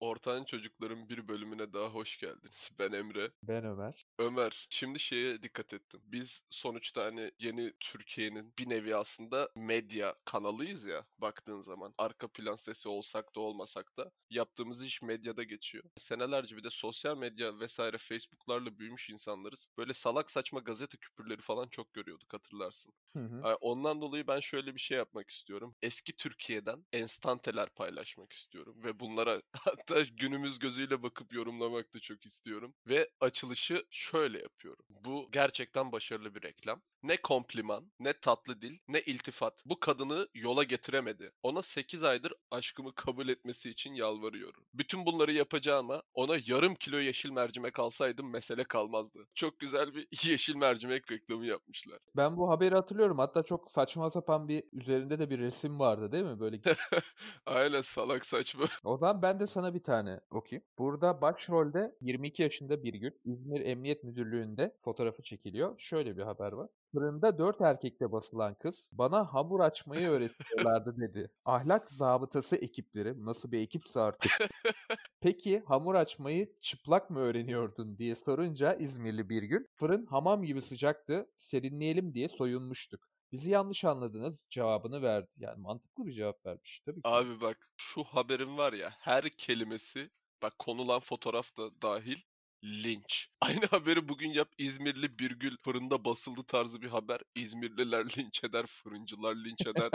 Ortağın Çocukların bir bölümüne daha hoş geldiniz. Ben Emre. Ben Ömer. Ömer, şimdi şeye dikkat ettim. Biz sonuçta hani yeni Türkiye'nin bir nevi aslında medya kanalıyız ya baktığın zaman. Arka plan sesi olsak da olmasak da yaptığımız iş medyada geçiyor. Senelerce bir de sosyal medya vesaire Facebook'larla büyümüş insanlarız. Böyle salak saçma gazete küpürleri falan çok görüyorduk hatırlarsın. Hı hı. Ondan dolayı ben şöyle bir şey yapmak istiyorum. Eski Türkiye'den enstanteler paylaşmak istiyorum ve bunlara hatta günümüz gözüyle bakıp yorumlamak da çok istiyorum. Ve açılışı şöyle yapıyorum. Bu gerçekten başarılı bir reklam. Ne kompliman, ne tatlı dil, ne iltifat. Bu kadını yola getiremedi. Ona 8 aydır aşkımı kabul etmesi için yalvarıyorum. Bütün bunları yapacağıma ona yarım kilo yeşil mercimek alsaydım mesele kalmazdı. Çok güzel bir yeşil mercimek reklamı yapmışlar. Ben bu haberi hatırlıyorum. Hatta çok saçma sapan bir üzerinde de bir resim vardı değil mi? Böyle Aynen salak saçma. O zaman ben de sana bir tane okuyayım. Burada başrolde 22 yaşında bir gün İzmir Emniyet Müdürlüğü'nde fotoğrafı çekiliyor. Şöyle bir haber var. Fırında dört erkekle basılan kız bana hamur açmayı öğretiyorlardı dedi. Ahlak zabıtası ekipleri nasıl bir ekipse artık. Peki hamur açmayı çıplak mı öğreniyordun diye sorunca İzmirli bir gün fırın hamam gibi sıcaktı serinleyelim diye soyunmuştuk. Bizi yanlış anladınız cevabını verdi. Yani mantıklı bir cevap vermiş tabii ki. Abi bak şu haberin var ya her kelimesi bak konulan fotoğraf da dahil linç. Aynı haberi bugün yap İzmirli Birgül fırında basıldı tarzı bir haber. İzmirliler linç eder, fırıncılar linç eder.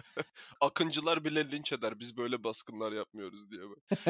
Akıncılar bile linç eder. Biz böyle baskınlar yapmıyoruz diye bak.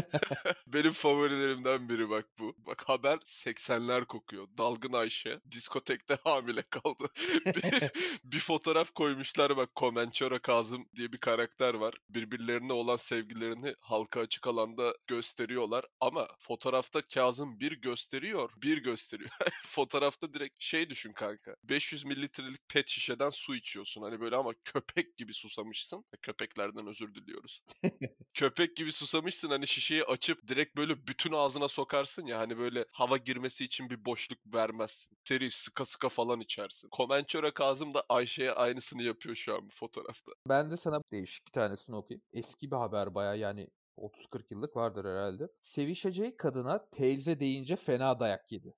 Benim favorilerimden biri bak bu. Bak haber 80'ler kokuyor. Dalgın Ayşe diskotekte hamile kaldı. bir, bir fotoğraf koymuşlar bak Komençora Kazım diye bir karakter var. Birbirlerine olan sevgilerini halka açık alanda gösteriyorlar. Ama fotoğrafta Kazım bir gösteriyor, bir gösteriyor. Fotoğrafta direkt şey düşün kanka. 500 mililitrelik pet şişeden su içiyorsun. Hani böyle ama köpek gibi susamışsın. Köpeklerden özür diliyoruz. köpek gibi susamışsın hani şişeyi açıp direkt böyle bütün ağzına sokarsın ya hani böyle hava girmesi için bir boşluk vermezsin. Seri sıka sıka falan içersin. Komençöre Kazım da Ayşe'ye aynısını yapıyor şu an bu fotoğrafta. Ben de sana değişik bir tanesini okuyayım. Eski bir haber baya yani 30-40 yıllık vardır herhalde. Sevişeceği kadına teyze deyince fena dayak yedi.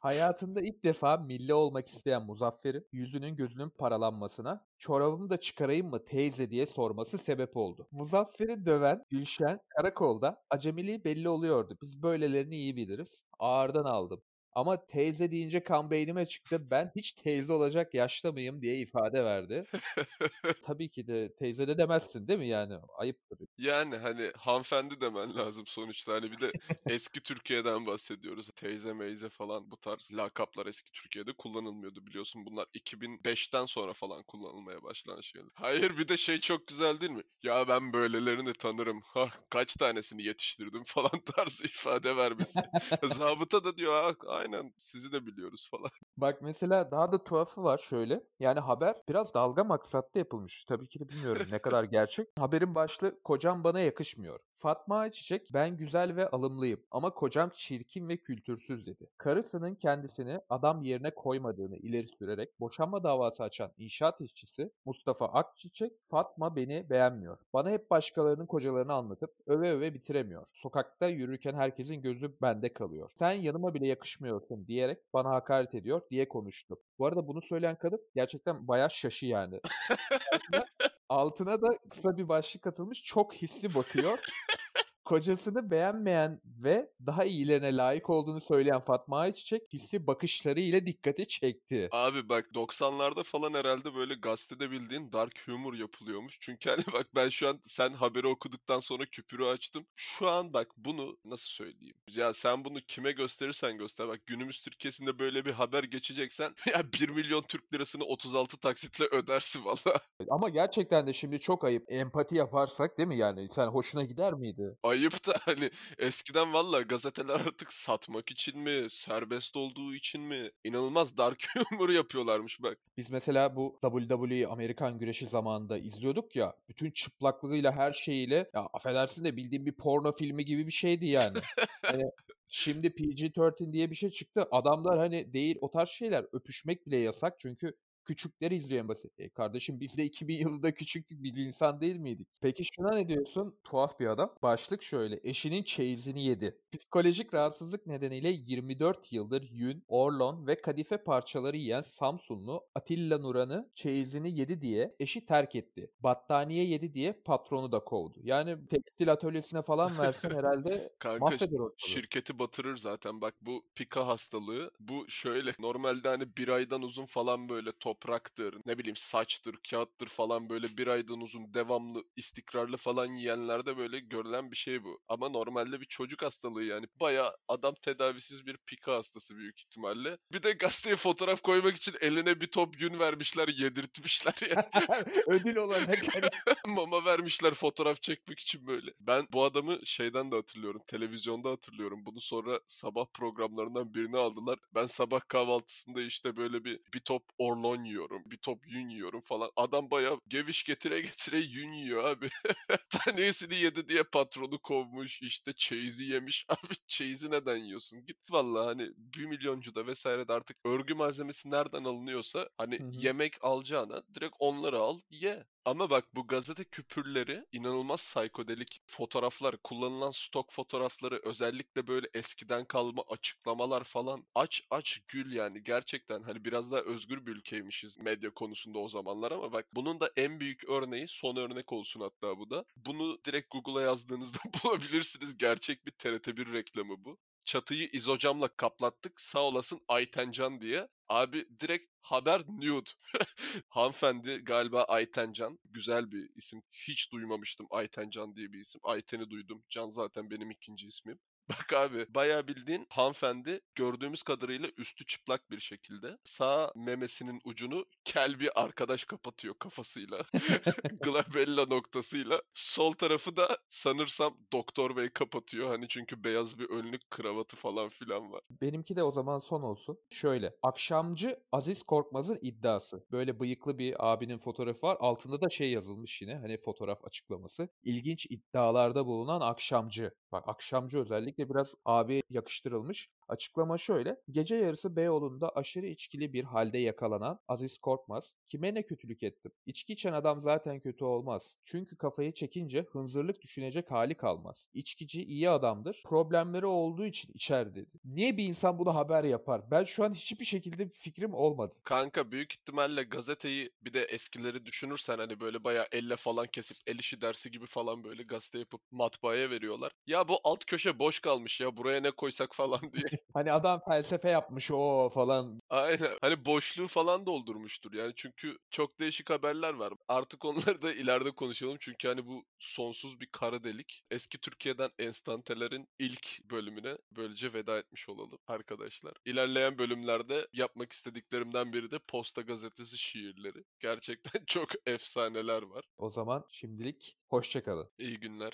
Hayatında ilk defa milli olmak isteyen Muzaffer'in yüzünün gözünün paralanmasına çorabımı da çıkarayım mı teyze diye sorması sebep oldu. Muzaffer'i döven Gülşen karakolda acemiliği belli oluyordu. Biz böylelerini iyi biliriz. Ağırdan aldım. Ama teyze deyince kan beynime çıktı. Ben hiç teyze olacak yaşta mıyım diye ifade verdi. Tabii ki de teyze de demezsin değil mi yani? Ayıptır. Yani hani hanımefendi demen lazım sonuçta. Hani bir de eski Türkiye'den bahsediyoruz. Teyze meyze falan bu tarz lakaplar eski Türkiye'de kullanılmıyordu biliyorsun. Bunlar 2005'ten sonra falan kullanılmaya başlanan şeyler. Hayır bir de şey çok güzel değil mi? Ya ben böylelerini tanırım. Ha, kaç tanesini yetiştirdim falan tarzı ifade vermesi. Zabıta da diyor ha, aynen sizi de biliyoruz falan. Bak mesela daha da tuhafı var şöyle. Yani haber biraz dalga maksatlı yapılmış. Tabii ki de bilmiyorum ne kadar gerçek. Haberin başlığı kocam bana yakışmıyor. Fatma Ayçiçek ben güzel ve alımlıyım ama kocam çirkin ve kültürsüz dedi. Karısının kendisini adam yerine koymadığını ileri sürerek boşanma davası açan inşaat işçisi Mustafa Akçiçek Fatma beni beğenmiyor. Bana hep başkalarının kocalarını anlatıp öve öve bitiremiyor. Sokakta yürürken herkesin gözü bende kalıyor. Sen yanıma bile yakışmıyorsun diyerek bana hakaret ediyor diye konuştu. Bu arada bunu söyleyen kadın gerçekten bayağı şaşı yani. altına, altına da kısa bir başlık atılmış. Çok hisli bakıyor. Kocasını beğenmeyen ve daha iyilerine layık olduğunu söyleyen Fatma Ayçiçek hissi bakışlarıyla dikkati çekti. Abi bak 90'larda falan herhalde böyle gazetede bildiğin dark humor yapılıyormuş. Çünkü hani bak ben şu an sen haberi okuduktan sonra küpürü açtım. Şu an bak bunu nasıl söyleyeyim? Ya sen bunu kime gösterirsen göster. Bak günümüz Türkiye'sinde böyle bir haber geçeceksen ya 1 milyon Türk lirasını 36 taksitle ödersin valla. Ama gerçekten de şimdi çok ayıp. Empati yaparsak değil mi yani? Sen hoşuna gider miydi? Ayıp da hani eskiden valla gazeteler artık satmak için mi, serbest olduğu için mi inanılmaz dark humor yapıyorlarmış bak. Biz mesela bu WWE Amerikan güreşi zamanında izliyorduk ya. Bütün çıplaklığıyla her şeyiyle ya affedersin de bildiğim bir porno filmi gibi bir şeydi yani. hani şimdi PG-13 diye bir şey çıktı. Adamlar hani değil o tarz şeyler öpüşmek bile yasak çünkü Küçükler izliyor en basit. E kardeşim biz de 2000 yılında küçüktük biz insan değil miydik? Peki şuna ne diyorsun? Tuhaf bir adam. Başlık şöyle. Eşinin çeyizini yedi. Psikolojik rahatsızlık nedeniyle 24 yıldır yün, orlon ve kadife parçaları yiyen Samsunlu Atilla Nuran'ı çeyizini yedi diye eşi terk etti. Battaniye yedi diye patronu da kovdu. Yani tekstil atölyesine falan versen herhalde Kanka mahveder ortalığı. şirketi batırır zaten. Bak bu pika hastalığı. Bu şöyle normalde hani bir aydan uzun falan böyle topraktır, ne bileyim saçtır, kağıttır falan böyle bir aydan uzun devamlı istikrarlı falan yiyenlerde böyle görülen bir şey bu. Ama normalde bir çocuk hastalığı yani. Baya adam tedavisiz bir pika hastası büyük ihtimalle. Bir de gazeteye fotoğraf koymak için eline bir top yün vermişler, yedirtmişler yani. Ödül olarak hani Mama vermişler fotoğraf çekmek için böyle. Ben bu adamı şeyden de hatırlıyorum. Televizyonda hatırlıyorum. Bunu sonra sabah programlarından birini aldılar. Ben sabah kahvaltısında işte böyle bir bir top orlon yiyorum. Bir top yün yiyorum falan. Adam bayağı geviş getire getire yün yiyor abi. Tanesini yedi diye patronu kovmuş. işte çeyizi yemiş. Abi çeyizi neden yiyorsun? Git vallahi hani bir milyoncu da vesaire de artık örgü malzemesi nereden alınıyorsa hani Hı hı. yemek alacağına direkt onları al ye. Ama bak bu gazete küpürleri inanılmaz psikodelik fotoğraflar, kullanılan stok fotoğrafları, özellikle böyle eskiden kalma açıklamalar falan aç aç gül yani gerçekten hani biraz daha özgür bir ülkeymişiz medya konusunda o zamanlar ama bak bunun da en büyük örneği son örnek olsun hatta bu da. Bunu direkt Google'a yazdığınızda bulabilirsiniz. Gerçek bir TRT1 reklamı bu. Çatıyı izocamla kaplattık sağ olasın Aytencan diye. Abi direkt haber nude. Hanımefendi galiba Aytencan. Güzel bir isim. Hiç duymamıştım Aytencan diye bir isim. Ayten'i duydum. Can zaten benim ikinci ismim. Bak abi bayağı bildiğin hanımefendi gördüğümüz kadarıyla üstü çıplak bir şekilde sağ memesinin ucunu kel bir arkadaş kapatıyor kafasıyla. Glabella noktasıyla. Sol tarafı da sanırsam doktor bey kapatıyor. Hani çünkü beyaz bir önlük kravatı falan filan var. Benimki de o zaman son olsun. Şöyle. Akşamcı Aziz Korkmaz'ın iddiası. Böyle bıyıklı bir abinin fotoğrafı var. Altında da şey yazılmış yine. Hani fotoğraf açıklaması. İlginç iddialarda bulunan akşamcı. Bak akşamcı özellikle biraz abi yakıştırılmış. Açıklama şöyle. Gece yarısı Beyoğlu'nda aşırı içkili bir halde yakalanan Aziz Korkmaz, kime ne kötülük ettim? İçki içen adam zaten kötü olmaz. Çünkü kafayı çekince hınzırlık düşünecek hali kalmaz. İçkici iyi adamdır. Problemleri olduğu için içer dedi. Niye bir insan bunu haber yapar? Ben şu an hiçbir şekilde fikrim olmadı. Kanka büyük ihtimalle gazeteyi bir de eskileri düşünürsen hani böyle bayağı elle falan kesip el işi dersi gibi falan böyle gazete yapıp matbaaya veriyorlar. Ya bu alt köşe boş kalmış ya buraya ne koysak falan diye. Hani adam felsefe yapmış o falan. Aynen. Hani boşluğu falan doldurmuştur. Yani çünkü çok değişik haberler var. Artık onları da ileride konuşalım. Çünkü hani bu sonsuz bir kara delik. Eski Türkiye'den enstantelerin ilk bölümüne böylece veda etmiş olalım arkadaşlar. İlerleyen bölümlerde yapmak istediklerimden biri de Posta Gazetesi şiirleri. Gerçekten çok efsaneler var. O zaman şimdilik hoşçakalın. İyi günler.